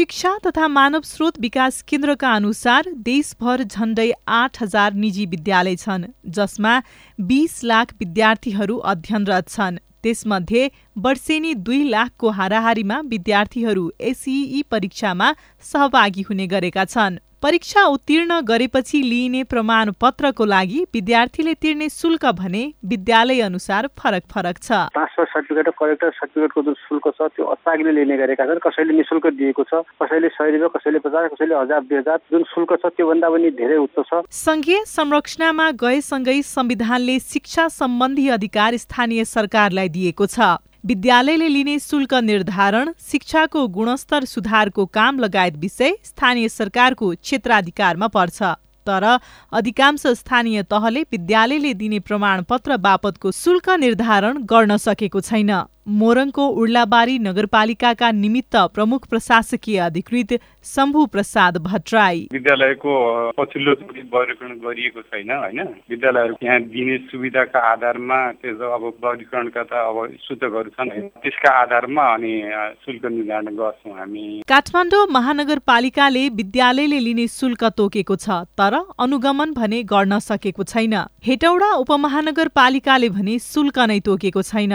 शिक्षा तथा मानव स्रोत विकास केन्द्रका अनुसार देशभर झण्डै आठ हजार निजी विद्यालय छन् जसमा बीस लाख विद्यार्थीहरू अध्ययनरत छन्। त्यसमध्ये वर्षेनी दुई लाखको हाराहारीमा विद्यार्थीहरू एसइई परीक्षामा सहभागी हुने गरेका छन्। परीक्षा उत्तीर्ण गरेपछि लिइने प्रमाणपत्रको लागि विद्यार्थीले तिर्ने शुल्क भने विद्यालय अनुसार फरक फरक छ। सर्टिफिकेट र कलेक्टर सर्टिफिकेटको जुन शुल्क छ त्यो अत्तागिले लिने गरेका छन्। कसैले निशुल्क दिएको छ कसैले सय रुपियाँ कसैले पचास कसैले हजार दुई हजार जुन शुल्क छ त्योभन्दा पनि धेरै उच्च छ। संघीय संरचनामा गएसँगै संविधानले शिक्षा सम्बन्धी अधिकार स्थानीय सरकारलाई दिएको छ। विद्यालयले लिने शुल्क निर्धारण शिक्षाको गुणस्तर सुधारको काम लगायत विषय स्थानीय सरकारको क्षेत्राधिकारमा पर्छ। तर अधिकांश स्थानीय तहले विद्यालयले दिने प्रमाणपत्र बापतको शुल्क निर्धारण गर्न सकेको छैन। मोरङको उर्लाबारी नगरपालिकाका निमित्त प्रमुख प्रशासकीय अधिकृत शम्भु प्रसाद भट्टराई। विद्यालयको पछिल्लो वर्गीकरण गरिएको छैन होइन? विद्यालयहरू यहाँ दिने सुविधाका आधारमा त्यो अब वर्गीकरणका त अब सूचकहरू छन् त्यसका आधारमा अनि शुल्क निर्धारण गर्छौँ हामी। काठमाडौँ महानगरपालिकाले विद्यालयले लिने शुल्क तोकेको छ तर अनुगमन भने गर्न सकेको छैन। हेटौडा उपमहानगरपालिकाले भने शुल्क नै तोकेको छैन।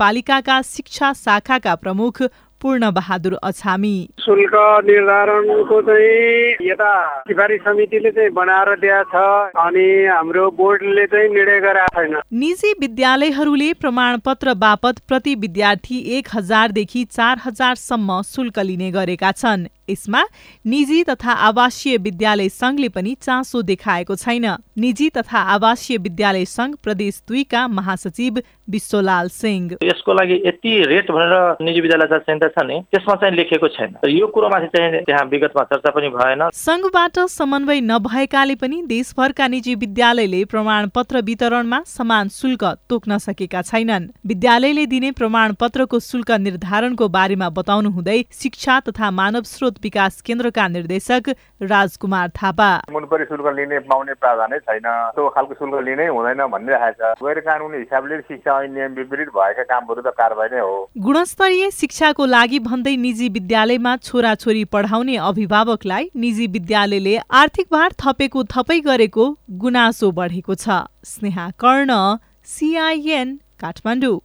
उपमहानगरपालिकाका शिक्षा शाखाका प्रमुख पूर्ण बहादुर अछामी। शुल्क निर्धारणको चाहिँ यता सिफारिस समितिले चाहिँ बनाएर दिएको छ अनि हाम्रो बोर्डले चाहिँ निर्णय गरेको छैन। निजी विद्यालयहरूले प्रमाणपत्र बापत प्रति विद्यार्थी एक हजारदेखि चार हजारसम्म शुल्क लिने गरेका छन्। यसमा निजी तथा आवासीय विद्यालय संघले पनि चासो देखाएको छैन। निजी तथा आवासीय विद्यालय संघ प्रदेश दुईका महासचिव विश्वलाल सिंह। यसको लागि यति रेट भनेर निजी विद्यालय छ नि त्यसमा चाहिँ लेखेको छैन। यो कुरोमाथि चाहिँ त्यहाँ विगतमा चर्चा पनि भएन। संघबाट समन्वय नभएकाले पनि देशभरका निजी विद्यालयले प्रमाणपत्र वितरणमा समान शुल्क तोक्न सकेका छैनन्। विद्यालयले दिने प्रमाणपत्रको शुल्क निर्धारणको बारेमा बताउनु हुँदै शिक्षा तथा मानव स्रोत विकास केन्द्रका निर्देशक राजकुमार थापा। मुनपरी शुल्क लिने पाउने प्रावधानै छैन। त्यो खालको शुल्क लिनै हुँदैन भनिरहेको छ। गैर कानुनी हिसाबले शिक्षा ऐन नियम विपरीत भएका कामहरू त कारवाही नै हो। गुणस्तरीय शिक्षाको लागि भन्दै निजी विद्यालयमा छोराछोरी पढाउने अभिभावकलाई निजी विद्यालयले आर्थिक भार थपेको थपै गरेको गुनासो बढेको छ। स्नेहा कर्ण सिआइएन काठमाडौँ।